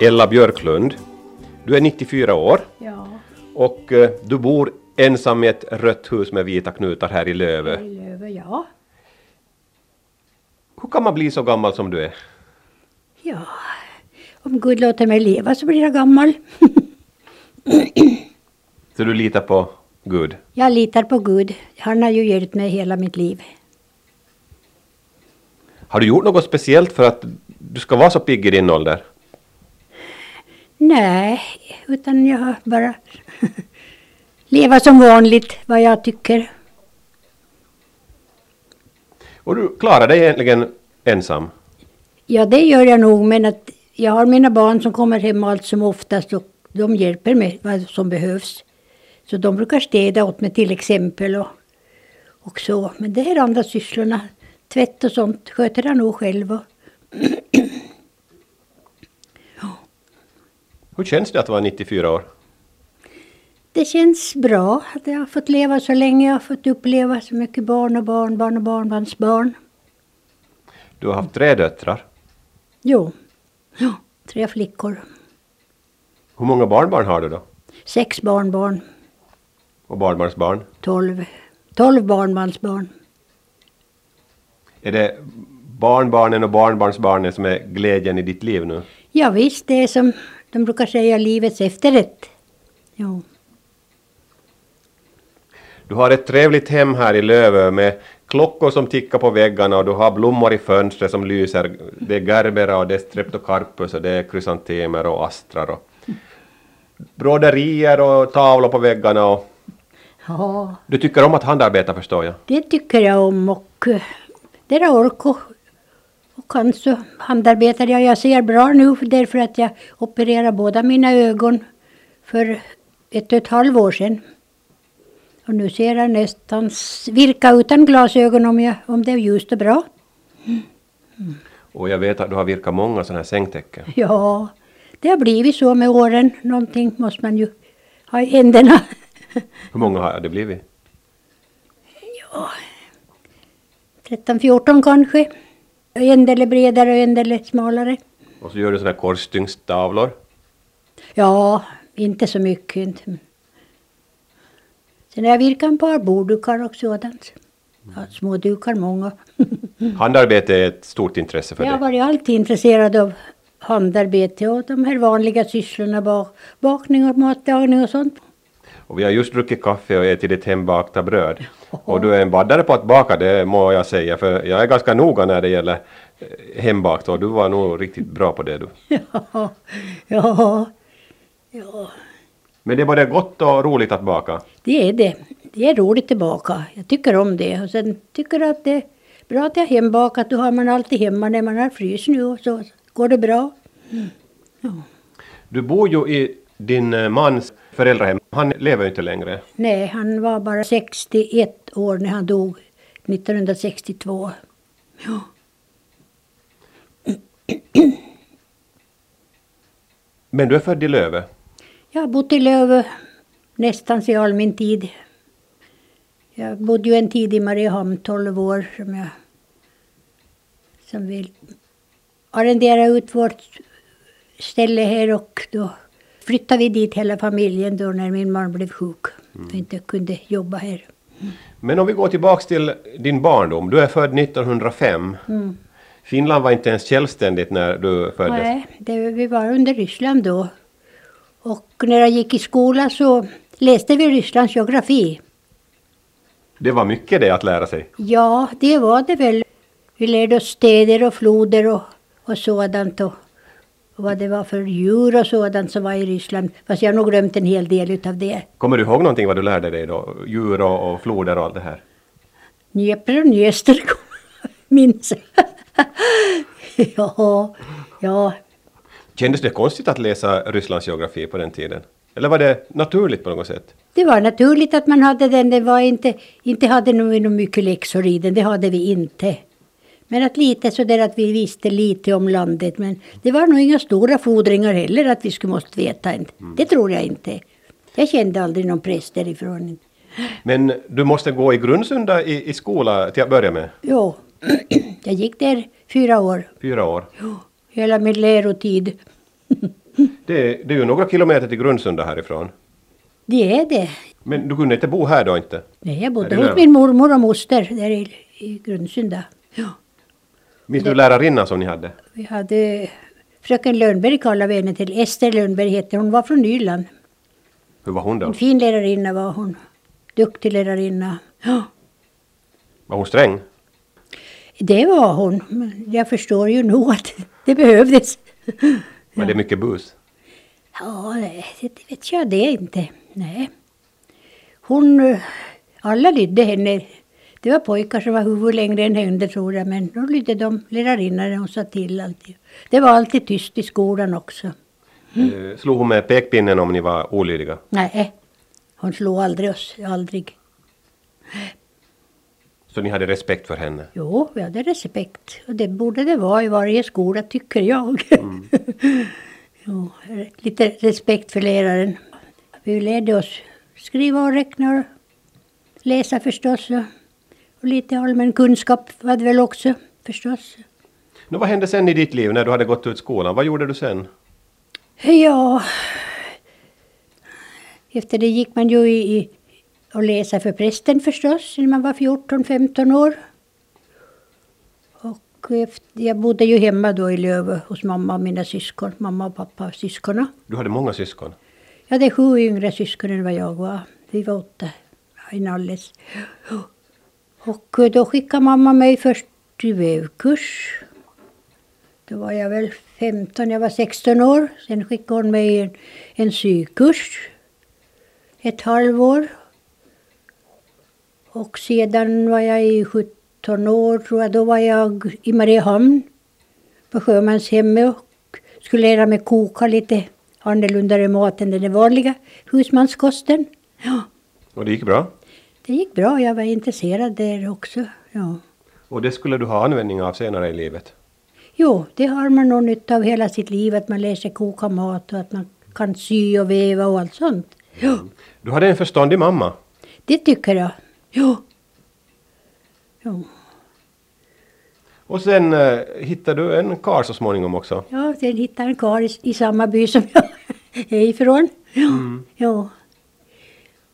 Ella Björklund. Du är 94 år Ja, och eh, du bor ensam i ett rött hus med vita knutar här i Lövö. i Löve, ja. Hur kan man bli så gammal som du är? Ja, om Gud låter mig leva så blir jag gammal. Så du litar på Gud? Jag litar på Gud. Han har ju hjälpt mig hela mitt liv. Har du gjort något speciellt för att du ska vara så pigg i din ålder? Nej, utan jag har bara leva som vanligt, vad jag tycker. Och du klarar dig egentligen ensam? Ja, det gör jag nog, men att jag har mina barn som kommer hem allt som oftast och de hjälper mig vad som behövs. Så de brukar städa åt mig till exempel och, och så. Men det här andra sysslorna, tvätt och sånt, sköter jag nog själv. Och, Hur känns det att vara 94 år? det känns bra att jag har fått leva så länge. Jag har fått uppleva så mycket barn och barnbarn och barnbarnsbarn. Du har haft tre döttrar. Jo, ja, tre flickor, Hur många barnbarn har du då? sex barnbarn, Och barnbarnsbarn? tolv, tolv barnbarnsbarn. Är det barnbarnen och barnbarnsbarnen som är glädjen i ditt liv nu? Ja, visst, det är som de brukar säga livets efterrätt. Jo. Du har ett trevligt hem här i Lövö med klockor som tickar på väggarna och du har blommor i fönstret som lyser. Det är gerbera och det är streptocarpus och det är krysantemer och astrar och broderier och tavlor på väggarna och Ja, du tycker om att handarbeta förstår jag. det tycker jag om och eh, det är ork kan så handarbetar jag. Jag ser bra nu därför att jag opererade båda mina ögon för ett och ett halvt år sedan. Och nu ser jag nästan virka utan glasögon om, jag, om det är ljust och bra. Och jag vet att du har virkat många sådana här sängtäcken. Ja, det har blivit så med åren. Någonting måste man ju ha i händerna. Hur många har det blivit? 13-14 kanske. En del är bredare och en del är smalare. Och så gör du sådana här korsstyngstavlor. Ja, inte så mycket. Inte. Sen har jag virkat ett par borddukar och sådant. Ja, små dukar många. Handarbete är ett stort intresse för Jag har dig. varit alltid intresserad av handarbete och de här vanliga sysslorna. Bak, bakning och matlagning och sånt. Och vi har just druckit kaffe och ätit ditt hembakta bröd. Och du är en baddare på att baka, det må jag säga, för jag är ganska noga när det gäller eh, hembakt och du var nog riktigt bra på det du. Ja, ja, ja. Men det är både gott och roligt att baka. Det är det. Det är roligt att baka. Jag tycker om det. Och sen tycker jag att det är bra att jag har hembakat. Då har man alltid hemma när man har frys nu och så går det bra. Du bor ju i din eh, mans föräldrahem. Han lever ju inte längre. Nej, han var bara 61 år när han dog 1962. Ja. Men du är född i Lövö. Jag har bott i Lövö nästan i all min tid. Jag bodde ju en tid i Mariehamn, 12 år, som jag som vill arrendera ut vårt ställe här och då flyttade vi dit hela familjen då när min man blev sjuk och inte kunde jobba här. Men om vi går tillbaks till din barndom. Du är född 1905. Finland var inte ens självständigt när du föddes. Nej, det, vi var under Ryssland då. Och när jag gick i skola så läste vi Rysslands geografi. Det var mycket det att lära sig. Ja, det var det väl. Vi lärde oss städer och floder och, och sådant. Och, och vad det var för djur och sådant som var i Ryssland. Fast jag har nog glömt en hel del utav det. Kommer du ihåg någonting vad du lärde dig då? Djur och, och floder och allt det här? Dnepr och Dnester minns jag. ja, ja. Kändes det konstigt att läsa Rysslands geografi på den tiden? Eller var det naturligt på något sätt? Det var naturligt att man hade den. Det var inte, inte hade nog mycket läxor i den. Det hade vi inte. Men att lite sådär att vi visste lite om landet. Men det var nog inga stora fordringar heller att vi skulle måste veta. Det tror jag inte. Jag kände aldrig någon press därifrån. Men du måste gå i Grundsunda i, i skola till att börja med? Jo, jag gick där fyra år. Fyra år. Jo, hela min lärotid. Det, är- det är ju några kilometer till Grundsunda härifrån. Det är det. Men du kunde inte bo här då inte? Nej, jag bodde hos min mormor och moster där i, i Grundsunda. Ja. Minns du lärarinnan som ni hade? Vi hade fröken Lundberg kallade vi henne till. Ester Lundberg hette hon. var från Nyland. Hur var hon då? En fin lärarinna var hon. Duktig lärarinna. Ja, Var hon sträng? det var hon. Men jag förstår ju nog att det behövdes. Var det mycket bus? Ja, det vet jag det inte. Nej. Hon, eh, alla lydde henne. Det var pojkar som var huvud längre än henne tror jag, men då lydde de lärarinnan när hon sa till alltid. Det var alltid tyst i skolan också. Eh, Slog hon med pekpinnen om ni var olydiga? Nej, hon slog aldrig oss, aldrig. Så ni hade respekt för henne? Jo, vi hade respekt. Och det borde det vara i varje skola, tycker jag. jo, lite respekt för läraren. Vi lärde oss skriva och räkna och läsa förstås. Och, lite allmän kunskap var det väl också förstås. Nå, vad hände sen i ditt liv när du hade gått ut skolan? Vad gjorde du sen? Ja, efter det gick man ju i, i och läsa för prästen förstås, när man var 14-15 år. Och efter, jag bodde ju hemma då i Lövö hos mamma och mina syskon, mamma och pappa och syskonen. Du hade många syskon. Jag hade sju yngre syskon än vad jag var. Vi var åtta i Nalles. Och eh, då skickade mamma mig först till vävkurs. Då var jag väl 15, jag var 16 år. Sen skickade hon mig en, en sykurs. Ett halvår. Och sedan var jag i 17 år tror jag. Då var jag i Mariehamn på sjömanshemmet och skulle lära mig koka lite annorlunda mat än den vanliga husmanskosten. Ja, Och det gick bra? Det gick bra. Jag var intresserad där också. Ja. Och det skulle du ha användning av senare i livet? Jo, det har man nog nytta av hela sitt liv, att man lär sig koka mat och att man kan sy och väva och allt sånt. Ja, Du hade en förståndig mamma. det tycker jag. Jo. Jo, Och sen eh, hittade du en karl så småningom också. ja sen hittade jag en karl i, i samma by som jag är ifrån. Ja, jo.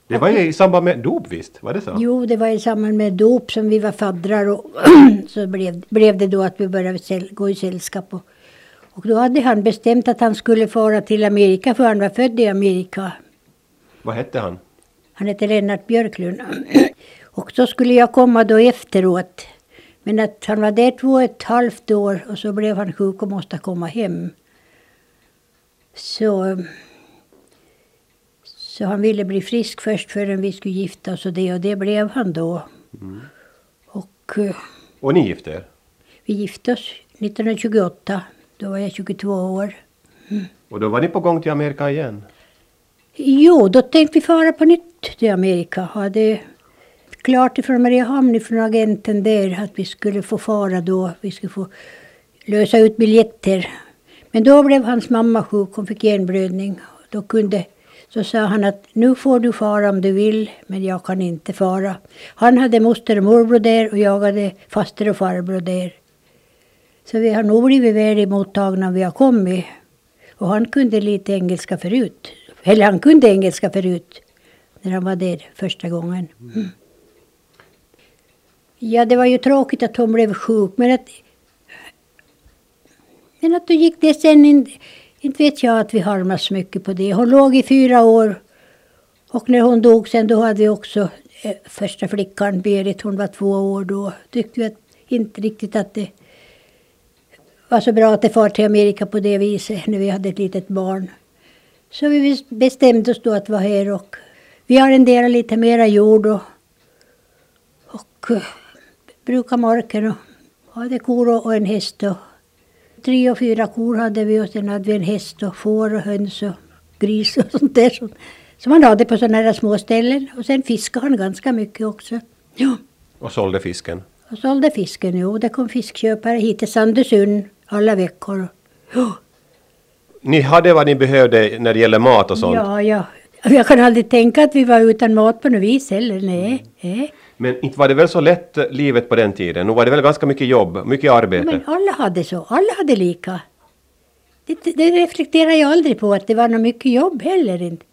Det var i samband med dop visst? Var det så? Jo, det var i samband med dop som vi var faddrar och så blev, blev det då att vi började gå i sällskap. Och, och då hade han bestämt att han skulle fara till Amerika för han var född i Amerika. Vad hette han? Han hette Lennart Björklund. Och så skulle jag komma då efteråt. Men att han var där två och ett halvt år och så blev han sjuk och måste komma hem. Så, så han ville bli frisk först förrän vi skulle gifta oss och det och det blev han då. Och eh, Och ni gifte er? vi gifte oss 1928. Då var jag 22 år. Och då var ni på gång till Amerika igen? Jo, då tänkte vi fara på nytt till Amerika. Hade klart ifrån Mariehamn, ifrån agenten där, att vi skulle få fara då. Vi skulle få lösa ut biljetter. Men då blev hans mamma sjuk, hon fick hjärnblödning. Då kunde, så sa han att nu får du fara om du vill, men jag kan inte fara. Han hade moster och morbror där och jag hade faster och farbror där. Så vi har nog blivit väl mottagna vi har kommit. Och han kunde lite engelska förut. Eller han kunde engelska förut. När han var där första gången. Mm. Ja, det var ju tråkigt att hon blev sjuk. Men att, men att då gick det sen. In, inte vet jag att vi harmas så mycket på det. Hon låg i fyra år. Och när hon dog sen då hade vi också eh, första flickan Berit. Hon var två år då. Tyckte vi att, inte riktigt att det var så bra att det far till Amerika på det viset när vi hade ett litet barn. Så vi bestämde oss då att vara här och vi arrenderar lite mera jord och, och eh, uh, brukar marken och hade kor och, och en häst. Och, tre och fyra kor hade vi och sen hade vi en häst och får och höns och gris och sånt där som, som man hade på sådana här små ställen. Och sen fiskade han ganska mycket också. Ja. Och sålde fisken? Och sålde fisken, jo. Det kom fiskköpare hit till Sandösund alla veckor. Ja. Ni hade vad ni behövde när det gäller mat och sånt? Ja, ja. Jag kan aldrig tänka att vi var utan mat på något vis heller. Nej. nej. Men inte var det väl så lätt eh, livet på den tiden? Nu var det väl ganska mycket jobb, mycket arbete? Men alla hade så. Alla hade lika. Det, det reflekterar jag aldrig på att det var något mycket jobb heller inte.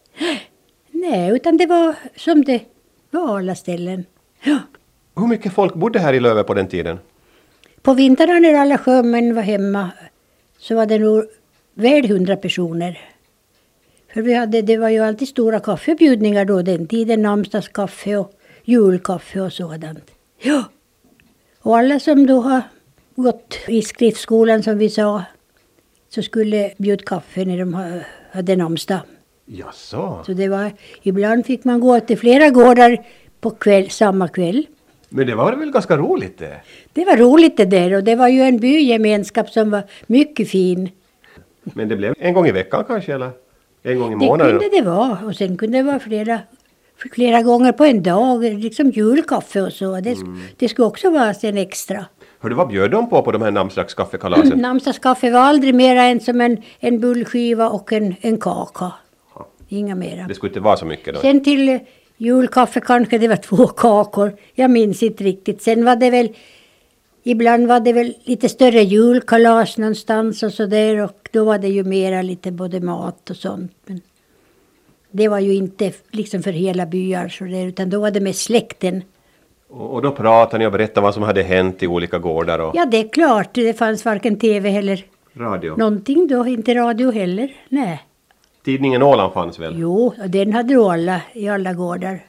Nej, utan det var som det var alla ställen. Ja. Hur mycket folk bodde här i Löve på den tiden? På vintrarna när alla sjömän var hemma så var det nog väl hundra personer. För vi hade, det var ju alltid stora kaffebjudningar då den tiden, namnsdagskaffe och julkaffe och sådant. Ja. Och alla som då har gått i skriftskolan som vi sa, så skulle bjuda kaffe när de ha- hade namnsdag. Jaså? Så det var, ibland fick man gå till flera gårdar på kväll, samma kväll. Men det var väl ganska roligt det? Det var roligt det där och det var ju en bygemenskap som var mycket fin. Men det blev en gång i veckan kanske eller en gång i Det månaden? kunde det vara och sen kunde det vara flera, flera gånger på en dag, liksom julkaffe och så. Det, det skulle också vara sen extra. Hördu, vad bjöd de på på de här namnsdagskaffekalasen? Namnsdagskaffe var aldrig mera än som en, en bullskiva och en, en kaka. Ja. Inga mera. Det skulle inte vara så mycket då? Sen till julkaffe kanske det var två kakor. Jag minns inte riktigt. Sen var det väl Ibland var det väl lite större julkalas någonstans och sådär och då var det ju mera lite både mat och sånt. Men det var ju inte liksom för hela byar så där, utan då var det med släkten. Och, då pratade ni och berättade vad som hade hänt i olika gårdar och Ja, det är klart, det fanns varken tv eller radio. någonting då, inte radio heller. Nej. Tidningen Åland fanns väl? Jo, den hade då alla i alla gårdar.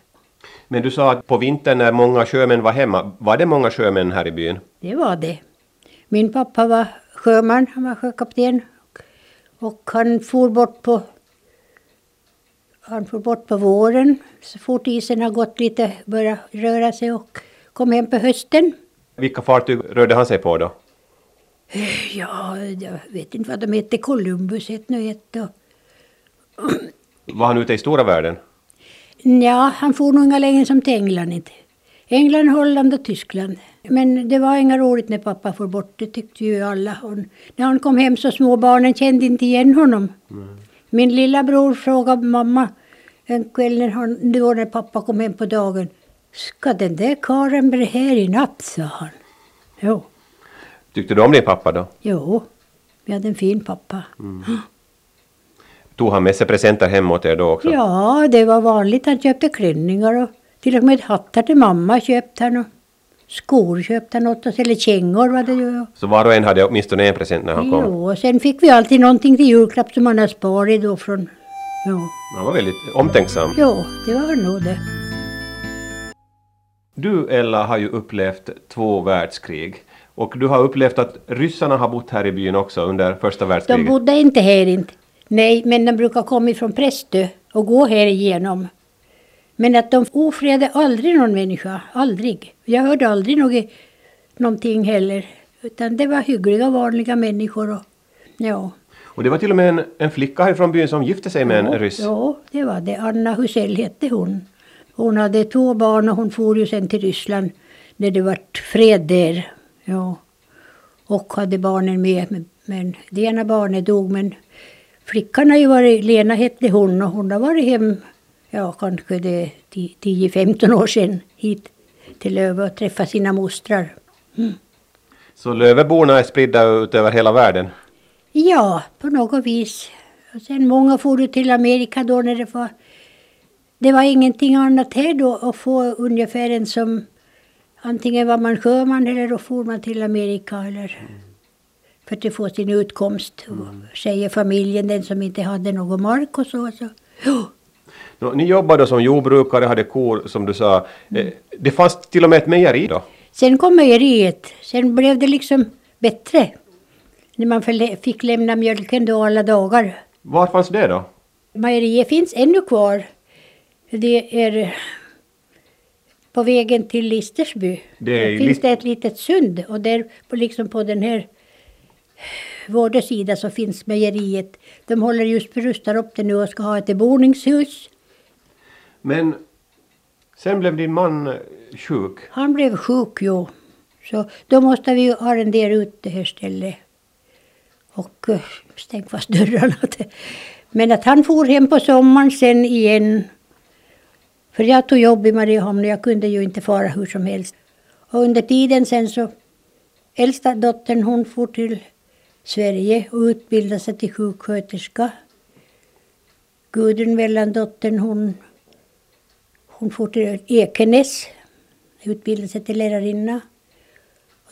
Men du sa att på vintern när många sjömän var hemma, var det många sjömän här i byn? Det var det. Min pappa var sjöman, han var sjökapten. Och han for bort på han for bort på våren så fort isen har gått lite, börjat röra sig och kom hem på hösten. Vilka fartyg rörde han sig på då? Ja, jag vet inte vad de hette, Columbus hette nu ett och Var han ute i stora världen? Ja, han for nog inga längre som till England inte. England, Holland och Tyskland. Men det var inga roligt när pappa for bort, det tyckte ju alla. Och när han kom hem så småbarnen kände inte igen honom. Min lilla bror frågade mamma en kväll när, han, då när pappa kom hem på dagen. Ska den där karln bli här i natt, sa han. Jo, Tyckte du om din pappa då? jo, vi hade en fin pappa. Tog han med sig presenter hem åt er då också? Ja, det var vanligt. Han köpte klänningar och till och med hattar till mamma köpte han. Och skor köpte han åt oss, eller kängor var det ju. Så var och en hade åtminstone en present när han kom? Jo, och sen fick vi alltid någonting till julklapp som han hade sparat då från... Ja, Han var väldigt omtänksam. jo, det var nog det. Du Ella har ju upplevt två världskrig. Och du har upplevt att ryssarna har bott här i byn också under första De världskriget. bodde inte här inte. Nej, men de brukar komma ifrån Prästö och gå här igenom. Men att de ofredade aldrig någon människa, aldrig. Jag hörde aldrig något, någonting heller. Utan det var hyggliga, vanliga människor och ja. Och det var till och med en, en flicka härifrån byn som gifte sig med en ryss. Ja, det var det. Anna Husell hette hon. Hon hade två barn och hon for ju sen till Ryssland när det vart fred där. Ja. Och hade barnen med. Men- det ena barnet dog. Men flickan har ju varit, Lena hette hon och hon har varit hem, ja kanske det är 10-15 år sedan hit till Löve och träffat sina mostrar. Så Löveborna är spridda ut över hela världen. Ja, på något vis. Och sen många for till Amerika då när det var... Det var ingenting annat här då att få ungefär en som... Antingen var man sjöman eller då for man till Amerika eller... För att få sin utkomst. Och säger familjen, den som inte hade någon mark och så. så. Nå, Ni jobbade som jordbrukare, hade kor som du sa. Eh, Det fanns till och med ett mejeri då. Sen kom mejeriet. Sen blev det liksom bättre. När man fick lämna mjölken då alla dagar. Var fanns det då? Mejeriet finns ännu kvar. Det är på vägen till Listersby. Det finns det ett litet sund och där på, liksom på den här sida så finns mejeriet. De håller just på att rusta upp det nu och ska ha ett boningshus. Men sen blev din man sjuk. Han blev sjuk jo. Så då måste vi arrendera ut det här stället. Och eh, stängde fast dörrarna. Men att han for hem på sommaren sen igen. För jag tog jobb i Mariehamn och jag kunde ju inte fara hur som helst. Och under tiden sen så, äldsta dottern hon for till Sverige och utbildade sig till sjuksköterska. Gudrun mellandottern hon, hon for till Ekenäs, utbildade sig till lärarinna.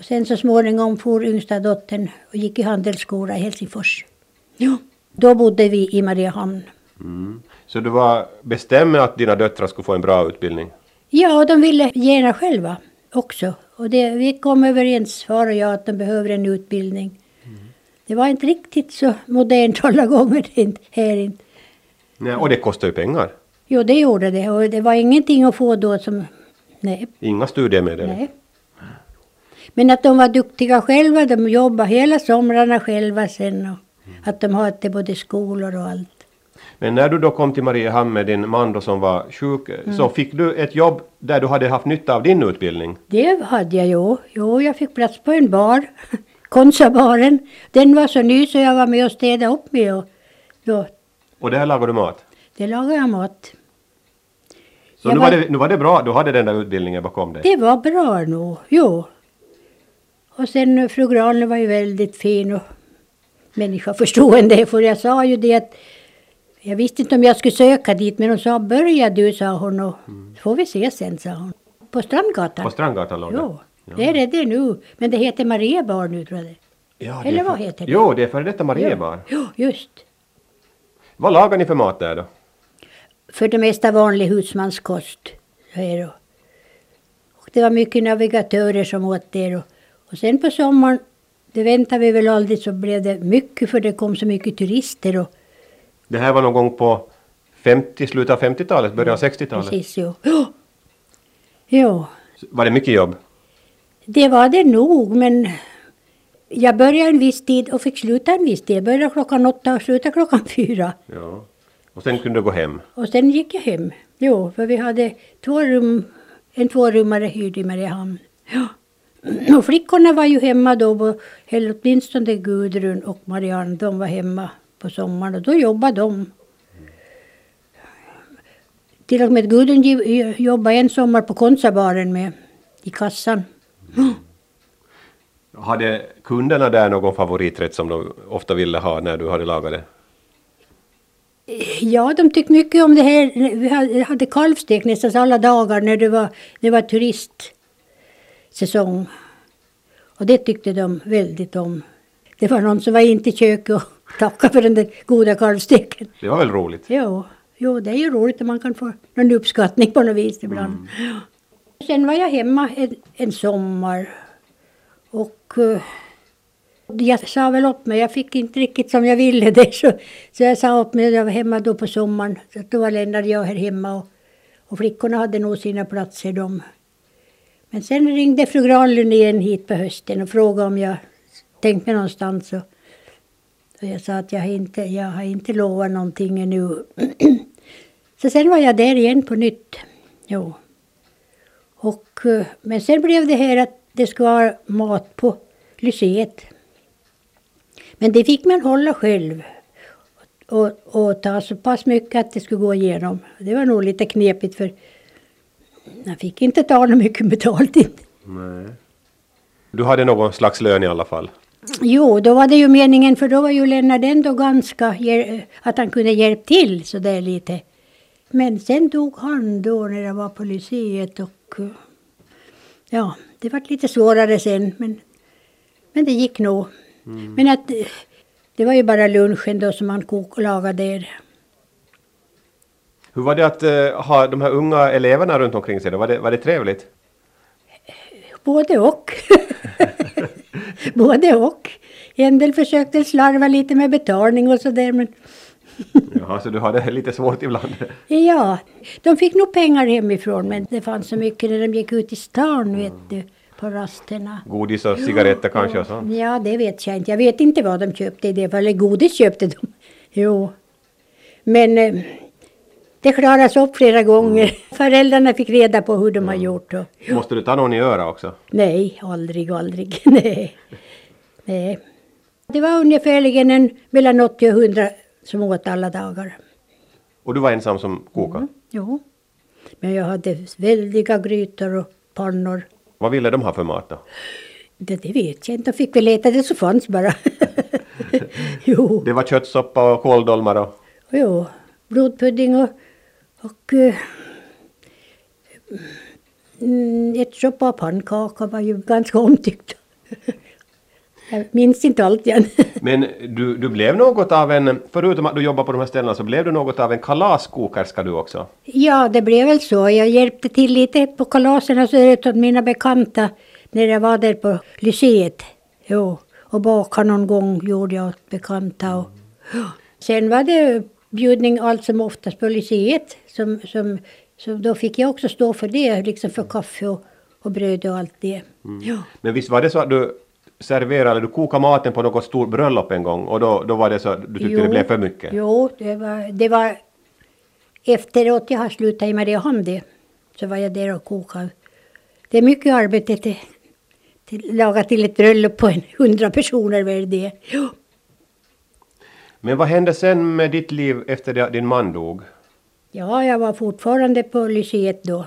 Och sen så småningom for yngsta dottern och gick i handelsskola i Helsingfors. Ja, då bodde vi i Mariehamn. Mm. Så du var bestämd med att dina döttrar skulle få en bra utbildning? Ja, de ville gärna själva också. Och det, vi kom överens, far och jag, att de behöver en utbildning. Mm. Det var inte riktigt så modernt alla gånger inte, här inte. Nej, och det kostar ju pengar. Jo, det gjorde det. Och det var ingenting att få då som... Nej. Inga studiemedel? Nej. Men att de var duktiga själva, de jobbade hela somrarna själva sen. Och att de hade både skolor och allt. Men när du då kom till Mariehamn med din man då som var sjuk, mm. så fick du ett jobb där du hade haft nytta av din utbildning? Det hade jag ju. Jo, jag fick plats på en bar. Konsabaren. Den var så ny så jag var med och städade upp med. Och, då. och där lagade du mat? Det lagade jag mat. Så nu var, det, nu var det bra, du hade den där utbildningen bakom dig? Det var bra nog, jo. Och sen fru Granlund var ju väldigt fin och människoförstående. För jag sa ju det att jag visste inte om jag skulle söka dit men hon sa börja du sa hon och mm. får vi se sen sa hon. På Strandgatan. På Strandgatan låg det? Jo, ja. det är det nu. Men det heter Mariebar nu tror jag det. Ja, Eller vad för, heter det? Jo, det är före detta Mariebar. Jo, jo, just. Vad lagar ni för mat där då? För det mesta vanlig husmanskost. Och det var mycket navigatörer som åt det. Och, och sen på sommaren, det väntade vi väl aldrig, så blev det mycket för det kom så mycket turister. Och, det här var någon gång på 50, slutet av 50-talet, början av 60-talet? Precis, jo. jo. jo. Var det mycket jobb? Det var det nog, men jag började en viss tid och fick sluta en viss tid. Jag började klockan åtta och slutade klockan fyra. Ja. Och sen kunde du gå hem? Och sen gick jag hem. Jo, för vi hade två rum, en tvårummare hyrd i Mariehamn. Ja. Och flickorna var ju hemma då, eller åtminstone Gudrun och Marianne, de var hemma på sommaren och då jobbade de. Till och med Gudrun jobbade en sommar på Konsabaren med i kassan. Hade kunderna där någon favoriträtt som de ofta ville ha när du hade lagat det? Ja, de tyckte mycket om det här. Vi hade kalvstek nästan alla dagar när det var, det var turistsäsong. Och det tyckte de väldigt om. Det var någon som var in till köket och tackade för den där goda kalvsteken. Det var väl roligt? Jo, jo det är ju roligt att man kan få någon uppskattning på något vis ibland. Mm. Sen var jag hemma en, en sommar. Och uh, jag sa väl upp mig, jag fick inte riktigt som jag ville det. Så, så jag sa upp mig, jag var hemma då på sommaren. Så då lämnade jag här hemma och, och flickorna hade nog sina platser de. Men sen ringde fru Granlund igen hit på hösten och frågade om jag tänkte mig någonstans. Och, och jag sa att jag har inte, jag har inte lovat någonting ännu. så sen var jag där igen på nytt. Jo. Och, eh, men sen blev det här att det skulle vara mat på lyceet. Men det fick man hålla själv. Och, och ta så pass mycket att det skulle gå igenom. Det var nog lite knepigt för jag fick inte ta något mycket betalt. Nej. Du hade någon slags lön i alla fall? Jo, då var det ju meningen för då var ju Lennart ändå ganska, att han kunde hjälpa till så där lite. Men sen dog han då när jag var på lyceet och ja, det var lite svårare sen men, men det gick nog. Mm. Men att det var ju bara lunchen då som man kok och lagade där. Hur var det att uh, ha de här unga eleverna runt omkring sig? Då? Var, det, var det trevligt? Både och. Både och. En del försökte slarva lite med betalning och sådär men Jaha, så du hade lite svårt ibland? ja, de fick nog pengar hemifrån men det fanns så mycket när de gick ut i stan vet du på rasterna. Godis och cigaretter jo, kanske och sånt? Ja, det vet jag inte. Jag vet inte vad de köpte i det fallet. Godis köpte de. Jo. Men eh, det klaras upp flera gånger. Mm. Föräldrarna fick reda på hur de mm. har gjort. Och, Måste du ta någon i öra också? Nej, aldrig, aldrig. Nej. Nej. Det var ungefärligen en, mellan 80 och 100 som åt alla dagar. Och du var ensam som kokade? Mm, jo. Men jag hade väldiga grytor och pannor. Vad ville de ha för mat då? Det, det vet jag inte. De fick väl äta det som fanns bara. jo, Det var köttsoppa och kåldolmar och... jo, blodpudding och, och eh, mm, ärtsoppa och pannkaka var ju ganska omtyckt. Jag minns inte allt igen. Men du, du blev något av en, förutom att du jobbade på de här ställena, så blev du något av en kalaskokerska du också? Ja, det blev väl så. Jag hjälpte till lite på kalasen och så åt mina bekanta när jag var där på lyceet. Jo, och baka någon gång gjorde jag åt bekanta. Och, Sen var det bjudning allt som oftast på lyceet. Som, som, så då fick jag också stå för det, liksom för kaffe och, och bröd och allt det. Ja. Men visst var det så att du serverade, eller du kokade maten på något stort bröllop en gång och då, då var det så att du tyckte det blev för mycket? Jo, det var, det var efteråt jag har slutat i Mariehamn det. Så var jag där och kokade. Det är mycket arbete till, till laga till ett bröllop på en hundra personer väl det. Jo. Men vad hände sen med ditt liv efter det att din man dog? Ja, jag var fortfarande på lyceet då.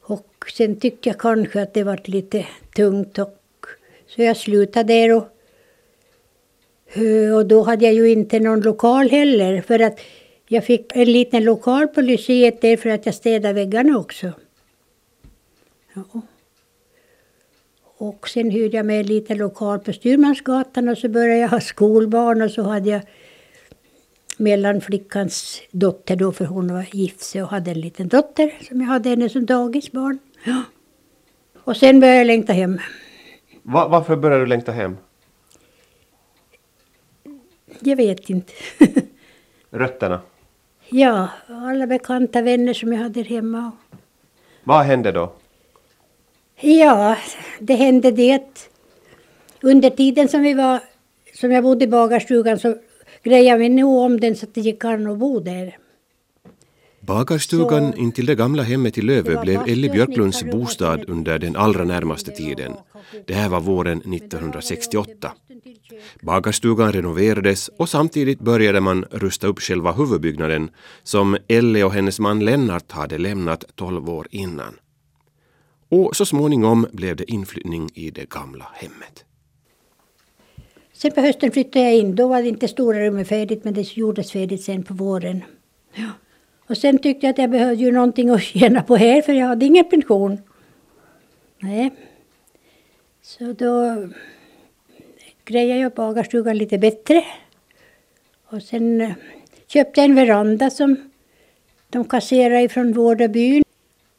Och sen tyckte jag kanske att det var lite tungt och så jag slutade där och, eh, och då hade jag ju inte någon lokal heller för att jag fick en liten lokal på lyceet där för att jag städade väggarna också. Ja. Och sen hyrde jag mig en liten lokal på Styrmansgatan och så började jag ha skolbarn och så hade jag mellanflickans dotter då, för hon var gift sig och hade en liten dotter som jag hade henne som dagisbarn. Ja. Och sen började jag längta hem. Va, varför började du längta hem? Jag vet inte. Rötterna? ja, alla bekanta vänner som jag hade hemma. Vad hände då? Ja, det hände det under tiden som vi var, som jag bodde i bagarstugan så grejade vi nog om den så att det gick an att bo där. Bagarstugan intill det gamla hemmet i Lövö blev Elli Björklunds bostad under den allra närmaste tiden. Det här var våren 1968. Bagarstugan renoverades och samtidigt började man rusta upp själva huvudbyggnaden som Elli och hennes man Lennart hade lämnat 12 år innan. Och så småningom blev det inflyttning i det gamla hemmet. Sen på hösten flyttade jag in. Då var det inte stora rummet färdigt men det gjordes färdigt sen på våren. Ja. Och sen tyckte jag att jag behövde ju någonting att tjäna på här för jag hade ingen pension. Nej. Så då grejade jag bagarstugan lite bättre. Och sen eh, köpte jag en veranda som de kasserade ifrån Vårdabyn.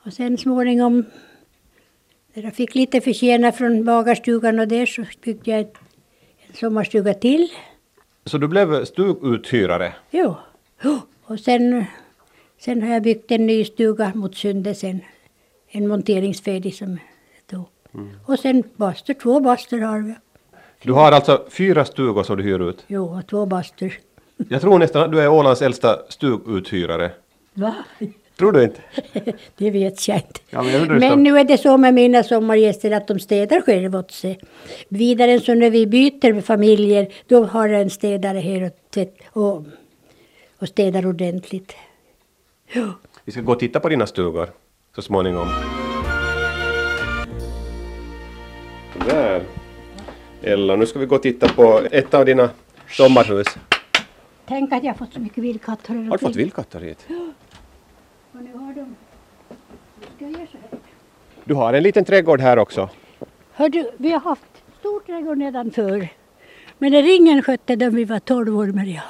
Och sen småningom jag fick lite förtjäna från bagarstugan och där så byggde jag ett en sommarstuga till. Så du blev stuguthyrare? Jo. Och sen, sen har jag byggt en ny stuga mot Sunde sen. En monteringsfärdig som det tog. Och sen bastur, två bastur har vi. Du har alltså fyra stugor som du hyr ut? Jo, och två bastur. Jag tror nästan att du är Ålands äldsta stuguthyrare. Va? Tror du inte? Det vet jag inte. Ja, men jag men nu är det så med mina sommargäster att de städar själva åt sig. Vidare så när vi byter familjer då har en städare här och, tvätt, och, och städar ordentligt. Ja. Vi ska gå och titta på dina stugor så småningom. Där. Ella, nu ska vi gå och titta på ett av dina sommarhus. Tänk att jag fått så mycket vildkatter. Har du fått vildkatter hit? Och nu har de... Nu ska jag göra så här. Du har en liten trädgård här också. Hör du, vi har haft stor trädgård nedanför. Men när ringen skötte den vi var 12 år det.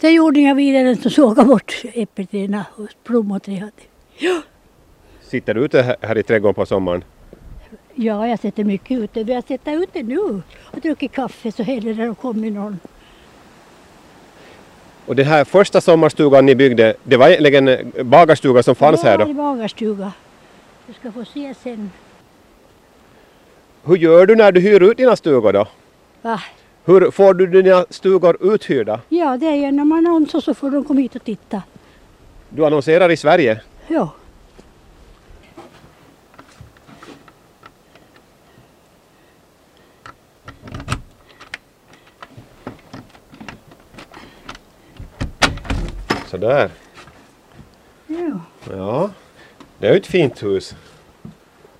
Då gjorde jag vidare som sågade bort äppelträden och plommonträd. Ja. Sitter du ute här- i trädgården på sommaren? ja, jag sätter mycket ute. Vi har sett ute nu och druckit kaffe så händer det kommit någon. Och den här första sommarstugan ni byggde, det var egentligen en bagarstuga som fanns här Ja, då? i bagarstuga. Du ska få se sen. Hur gör du när du hyr ut dina stugor då? Va? Hur får du dina stugor uthyrda? Ja, det är genom annons och så får de komma hit och titta. Du annonserar i Sverige? Ja. Sådär. Ja. Ja, det är ju ett fint hus.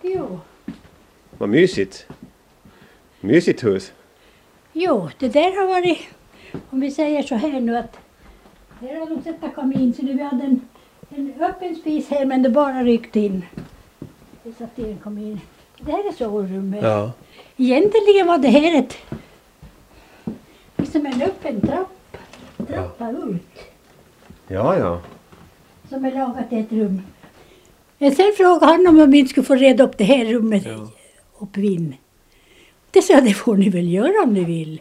Jo. Vad mysigt. Mysigt hus. Jo, det där har varit, om vi säger så här nu att här har de satt kamin så vi hade en, en öppen spis här men det bara ryckte in. Vi satte i en kamin. Det här är sovrummet. Ja. Egentligen var det här ett liksom en öppen trapp, trappa ut Ja, ja. som är lagat till ett rum. Men sen frågade han om vi skulle få reda upp det här rummet uppe vid. Det sa jag, det får ni väl göra om ni vill.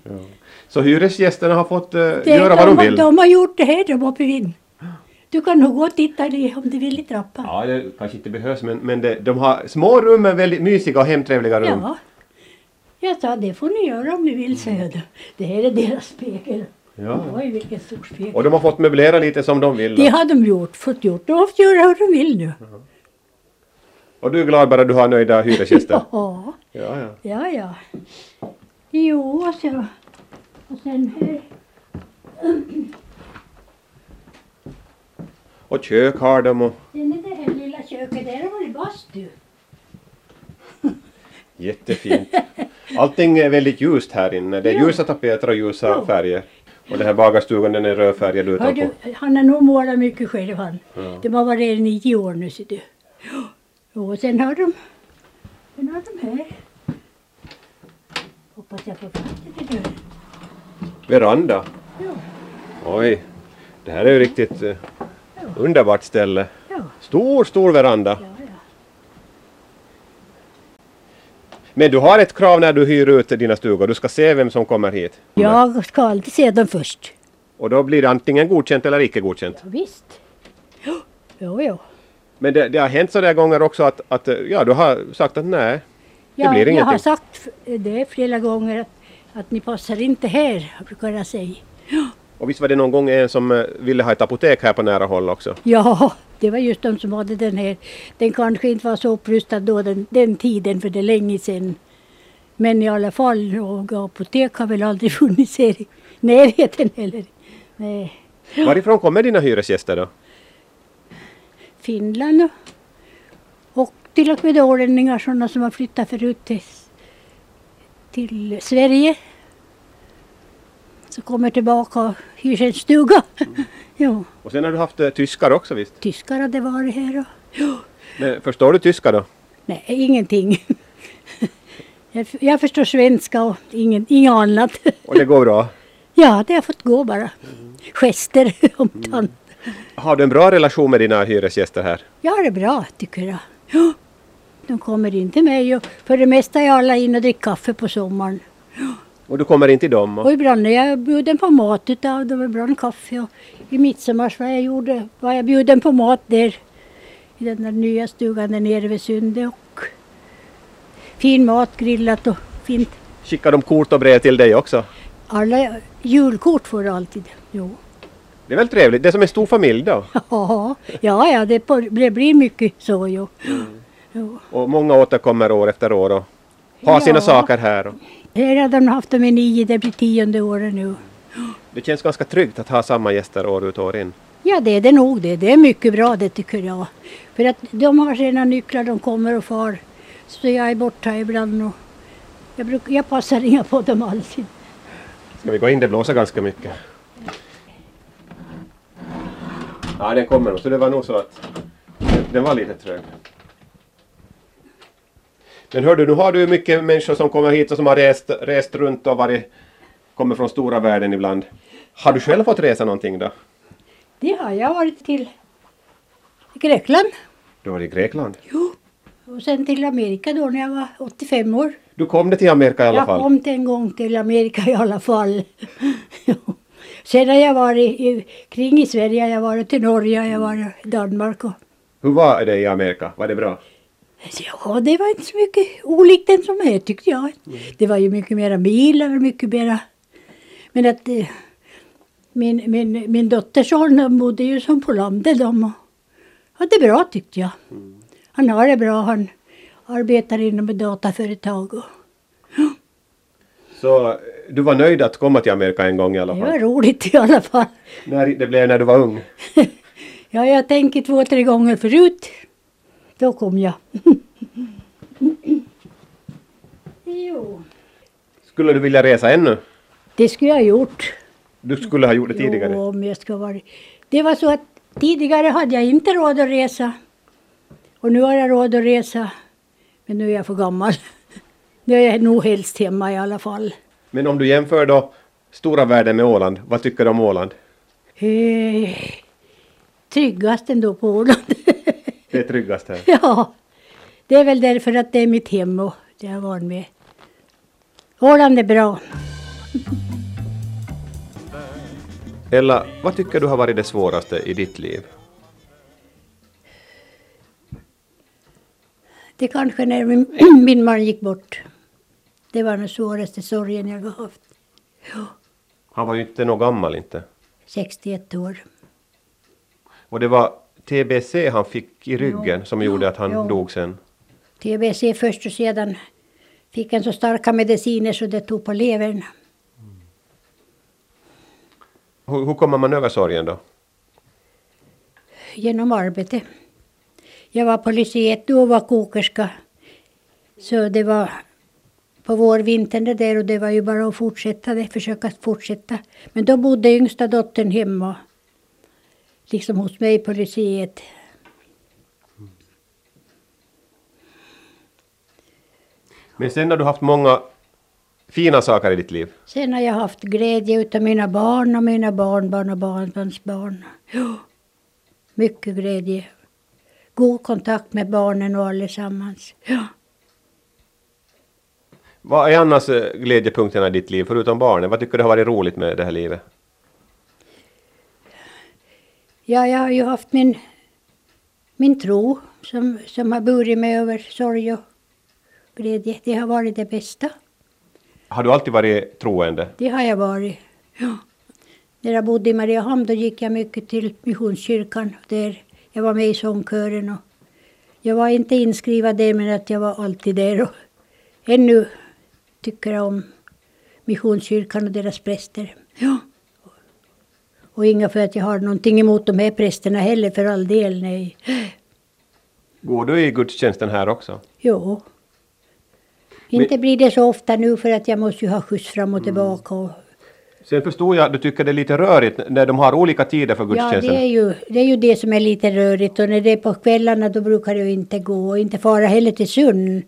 Så hyresgästerna har fått eh, Det, göra vad de har- vill? De har gjort det här de uppe vid. Du kan nog gå och titta i- om du vill i trappan. Ja, det kanske inte behövs, men, men det, de har små rum men väldigt mysiga och hemtrevliga rum. Ja. Jag sa det får ni göra om ni vill, sa jag då. Det här är deras spegel. Ja. Oj, vilken stor spegel. Och de har fått möblera lite som de vill. Det har de gjort, fått gjort. De har fått göra hur de vill nu. Och du är glad bara du har nöjda hyresgäster? Ja, ja, ja. ja, ja. Jo, och så. Och sen här. Och kök har de och Sen är det här lilla köket, där har varit bastu. jättefint. Allting är väldigt ljust här inne. Det är Ja. ljusa tapeter och ljusa Ja. färger. Och den här bagarstugan den är rödfärgad utanpå. du, han har nog målat mycket själv han. Ja. De har varit i nio år nu ser du. Och sen har de, sen har de här. Hoppas jag får fram det till dörren. Veranda. Ja, Oj. Det här är ju riktigt eh, underbart ställe. ja, Stor, stor veranda. ja, ja. Men du har ett krav när du hyr ut dina stugor. Du ska se vem som kommer hit. Jag ska alltid se dem först. Och då blir det antingen godkänt eller icke godkänt. Ja, visst. Jo, jo. jo. Men det, det har hänt sådana gånger också att, att ja, du har sagt att nej, det Ja, blir jag har ingenting. sagt det flera gånger att, att ni passar inte här, brukar jag säga. Och visst var det någon gång en som eh, ville ha ett apotek här på nära håll också? Ja, det var just de som hade den här. Den kanske inte var så upprustad då den, den tiden för det är länge sedan. Men i alla fall, några apotek har väl aldrig funnits här i närheten heller. Nej. Varifrån kommer dina hyresgäster då? Finland och, och till och med ålänningar sådana som har flyttat förut till, till Sverige. Så kommer tillbaka och hyr en stuga. jo, Och sen har du haft eh, tyskar också visst? tyskar hade varit här och jo. Men förstår du tyska då? Nej, ingenting. Jag, jag förstår svenska och ingen, inget annat. Och det går bra? Ja, det har fått gå bara. Gester om tant. Har du en bra relation med dina hyresgäster här? Jag har det bra tycker jag. Ja, De kommer in till mig och för det mesta är alla in och dricker kaffe på sommaren. Och du kommer in till dem? Och... Och ibland är jag bjuden på mat utav dem, ibland kaffe. Och I midsommar var jag, gjorde, var jag bjuden på mat där i den där nya stugan där nere vid Sundet. Och fin mat, grillat och fint. Skickar de kort och brev till dig också? Alla julkort får du alltid. Jo. Det är väl trevligt? Det är som en stor familj då? Ja, ja, ja det, det blir mycket så jo. jo. Och många återkommer år efter år och har sina Ja. saker här. Och Här har de haft dem i nio, det blir tionde året nu. det känns ganska tryggt att ha samma gäster år ut och år in. Ja, det är det nog det. Det är mycket bra det tycker jag. För att de har sina nycklar, de kommer och far. Så jag är borta ibland och jag, bruk, jag passar inga på dem alls. Ska vi gå in? Det blåser ganska mycket. Ja, den kommer nog. Så det var nog så att den var lite trög. Men hör du, nu har du mycket människor som kommer hit och som har rest, rest runt och varit, kommer från stora världen ibland. Har du själv fått resa någonting då? Det har jag varit till Grekland Du var i Grekland. jo. och sen till Amerika då när jag var 85 år. Du kom det till Amerika i alla jag fall? kom till en gång till Amerika i alla fall. Sen har jag varit i, kring i Sverige, jag har varit till Norge, jag har varit i Danmark och Hur var det i Amerika? Var det bra? Ja, det var inte så mycket olikt den som är tyckte jag. Det var ju mycket mera bilar och mycket mera... Men att eh, min, min, min dotterson de bodde ju som på landet de och hade det bra tyckte jag. Han har det bra, han arbetar inom ett dataföretag och Så du var nöjd att komma till Amerika en gång i alla det fall? var roligt i alla fall. När det blev när du var ung? Ja, jag tänker två, tre gånger förut. Då kom jag. jo. Skulle du vilja resa ännu? Det skulle jag ha gjort. Du skulle ha gjort det tidigare. Jo, om jag ska vara... Det var så att tidigare hade jag inte råd att resa. Och nu har jag råd att resa. Men nu är jag för gammal. Nu är jag nog helst hemma i alla fall. Men om du jämför då stora världen med Åland, vad tycker du om Åland? Eh, tryggast ändå på Åland. Det är tryggast här. ja, det är väl därför att det är mitt hem och det har varit med. Åland är bra. Ella, vad tycker du har varit det svåraste i ditt liv? Det kanske när min, min man gick bort. Det var den svåraste sorgen jag har haft. Ja, Han var ju inte något gammal inte. 61 år. Och det var TBC han fick i ryggen Jo, som gjorde jo, att han jo. dog sen. TBC först och sedan fick han så starka mediciner så det tog på levern. Hur, hur kommer man över sorgen då? genom arbete. Jag var på lyceet då och var kokerska. Så det var på vårvintern det där och det var ju bara att fortsätta det, försöka fortsätta. Men då bodde yngsta dottern hemma. Liksom hos mig på lyceet. Men sen har du haft många fina saker i ditt liv. Sen har jag haft glädje utav mina barn och mina barnbarn och barnbarnsbarn. Ja, mycket glädje. God kontakt med barnen och allesammans. Ja. Vad är annars eh, glädjepunkterna i ditt liv, förutom barnen? Vad tycker du har varit roligt med det här livet? Ja, jag har ju haft min, min tro som, som har burit mig över sorg och glädje. Det har varit det bästa. Har du alltid varit troende? Det har jag varit. Ja. När jag bodde i Mariehamn då gick jag mycket till Missionskyrkan. Där jag var med i sångkören. Och jag var inte inskriven där men att jag var alltid där. Och ännu tycker jag om Missionskyrkan och deras präster. Ja. Och inga för att jag har någonting emot de här prästerna heller för all del, nej. Går du i gudstjänsten här också? Jo. Inte blir det så ofta nu för att jag måste ju ha skjuts fram och tillbaka. Och, Sen förstod jag att du tycker det är lite rörigt när de har olika tider för ja, gudstjänsten. det är, ju, det är ju det som är lite rörigt och när det är på kvällarna då brukar jag inte gå och inte fara heller till Sund.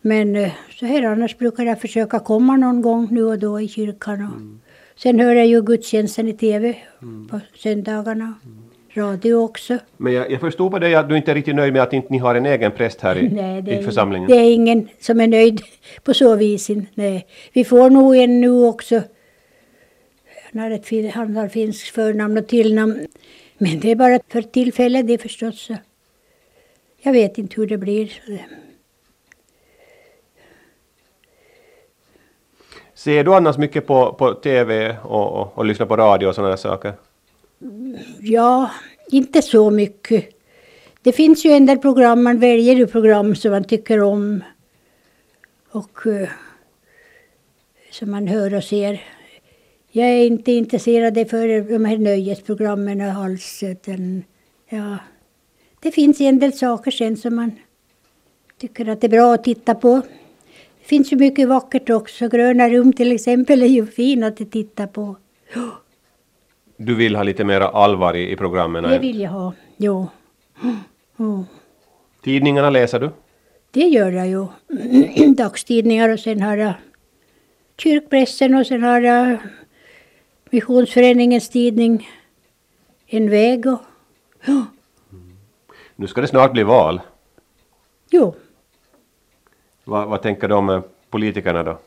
Men eh, så här annars brukar jag försöka komma någon gång nu och då i kyrkan. Och, Sen hör jag ju gudstjänsten i TV på söndagarna. Radio också. Men jag, jag förstod på dig att du inte är riktigt nöjd med att inte ni har en egen präst här i, Nej, det i församlingen. det är ingen som är nöjd på så vis. Nej. Vi får nog en nu också. Har, ett, han har finskt förnamn och tillnamn. Men det är bara för tillfället det förstås. Jag vet inte hur det blir. Ser du annars mycket på, på TV och, och, och lyssnar på radio och sådana saker? Ja, inte så mycket. Det finns ju en del program, man väljer ju program som man tycker om. Och eh, som man hör och ser. Jag är inte intresserad för de här nöjesprogrammen alls. Utan, ja, det finns en del saker sen som man tycker att det är bra att titta på. Det finns ju mycket vackert också. Gröna rum till exempel är ju fina att titta på. Du vill ha lite mer allvar i, i programmen? Det vill jag ha, jo. jo. Tidningarna läser du? Det gör jag ju. Dagstidningar och sen har jag kyrkpressen och sen har jag Missionsföreningens tidning En väg och... Ja, Nu ska det snart bli val. jo, Vad, vad tänker om eh, politikerna då?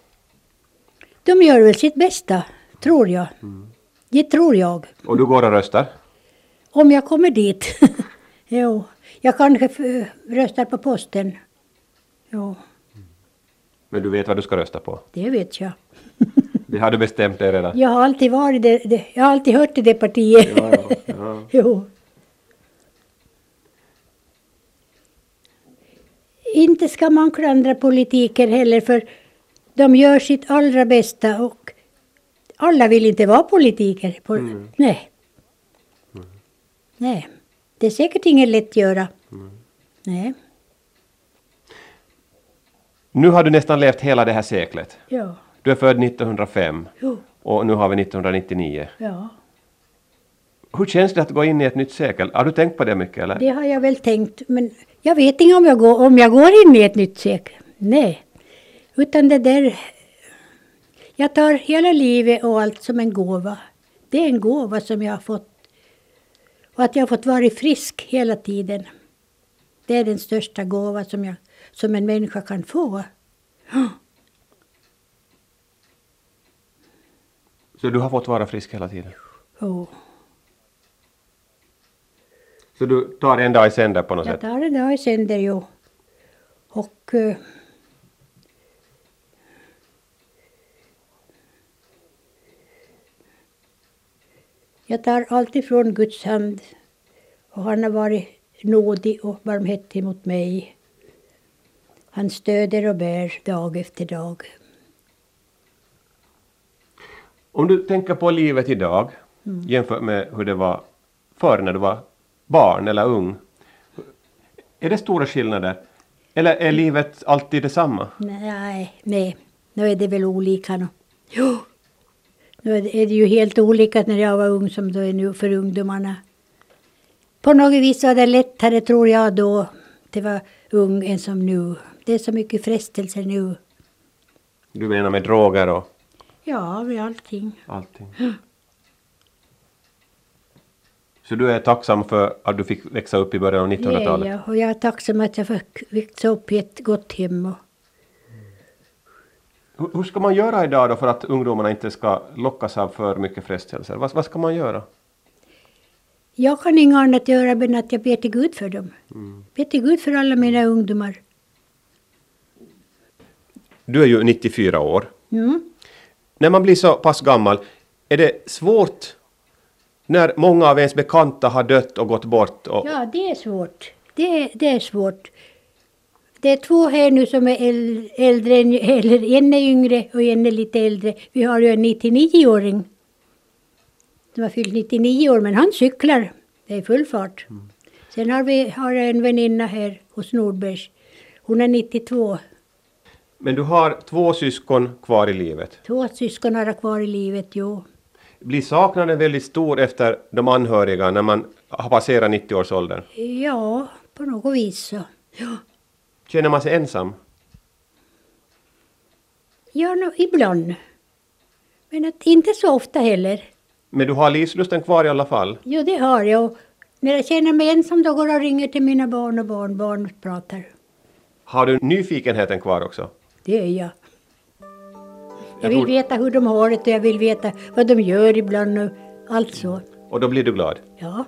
de gör väl sitt bästa, tror jag. Det tror jag. Och du går och röstar? Om jag kommer dit. jo, jag kanske f- röstar på posten. Jo, Men du vet vad du ska rösta på? det vet jag. Det har du bestämt dig redan? Jag har alltid varit det, det jag har alltid hört till det partiet. Ja, ja, ja. jo. Inte ska man klandra politiker heller för de gör sitt allra bästa och alla vill inte vara politiker. På, Nej. Nej. Det är säkert inget lätt göra. Nej. Nu har du nästan levt hela det här seklet. Ja. Du är född 1905. Jo. Och nu har vi 1999. Ja, Hur känns det att gå in i ett nytt sekel? Har du tänkt på det mycket eller? det har jag väl tänkt. Men jag vet inte om jag går, om jag går in i ett nytt sekel. Nej. Utan det där... Jag tar hela livet och allt som en gåva. Det är en gåva som jag har fått. Och att jag har fått vara frisk hela tiden. Det är den största gåva som, jag, som en människa kan få. Så du har fått vara frisk hela tiden? Oh. Så du tar en dag i sänder på något Jag sätt? tar en dag i sänder ju. Och eh, jag tar allt ifrån Guds hand och han har varit nådig och barmhärtig mot mig. Han stöder och bär dag efter dag. Om du tänker på livet idag Mm. jämfört med hur det var förr när du var barn eller ung. Är det stora skillnader? Eller är livet alltid detsamma? Nej, nej, nu är det väl olika nu. Jo, nu är det, är det ju helt olika när jag var ung som det är nu för ungdomarna. På något vis var det lättare tror jag då det var ung än som nu. Det är så mycket frestelser nu. Du menar med droger och Ja, med allting. allting? Så du är tacksam för att du fick växa upp i början av Det är 1900-talet? jag. Och jag är tacksam att jag fick växa upp i ett gott hem. Och Hur hur ska man göra idag då för att ungdomarna inte ska lockas av för mycket frestelser? Vad, vad ska man göra? jag kan inget annat göra än att jag ber till Gud för dem. Ber till Gud för alla mina ungdomar. Du är ju 94 år. Mm. När man blir så pass gammal, är det svårt när många av ens bekanta har dött och gått bort? Och, Ja, det är svårt. Det, är- det är svårt. Det är två här nu som är äl- äldre, eller en är yngre och en är lite äldre. Vi har ju en 99-åring. Som har fyllt 99 år, men han cyklar. Det är full fart. Sen har vi har en väninna här hos Nordbergs. Hon är 92. Men du har två syskon kvar i livet. Två syskon har jag kvar i livet, jo. Blir saknaden väldigt stor efter de anhöriga när man har passerat 90-årsåldern? Ja, på något vis så. Ja, Känner man sig ensam? ja no, ibland. Men att inte så ofta heller. Men du har livslusten kvar i alla fall? Jo, det har jag. När jag känner mig ensam då går jag och ringer till mina barn och barnbarn och pratar. Har du nyfikenheten kvar också? Det är jag. Jag vill veta hur de har det och jag vill veta vad de gör ibland och allt så. Och då blir du glad? Ja,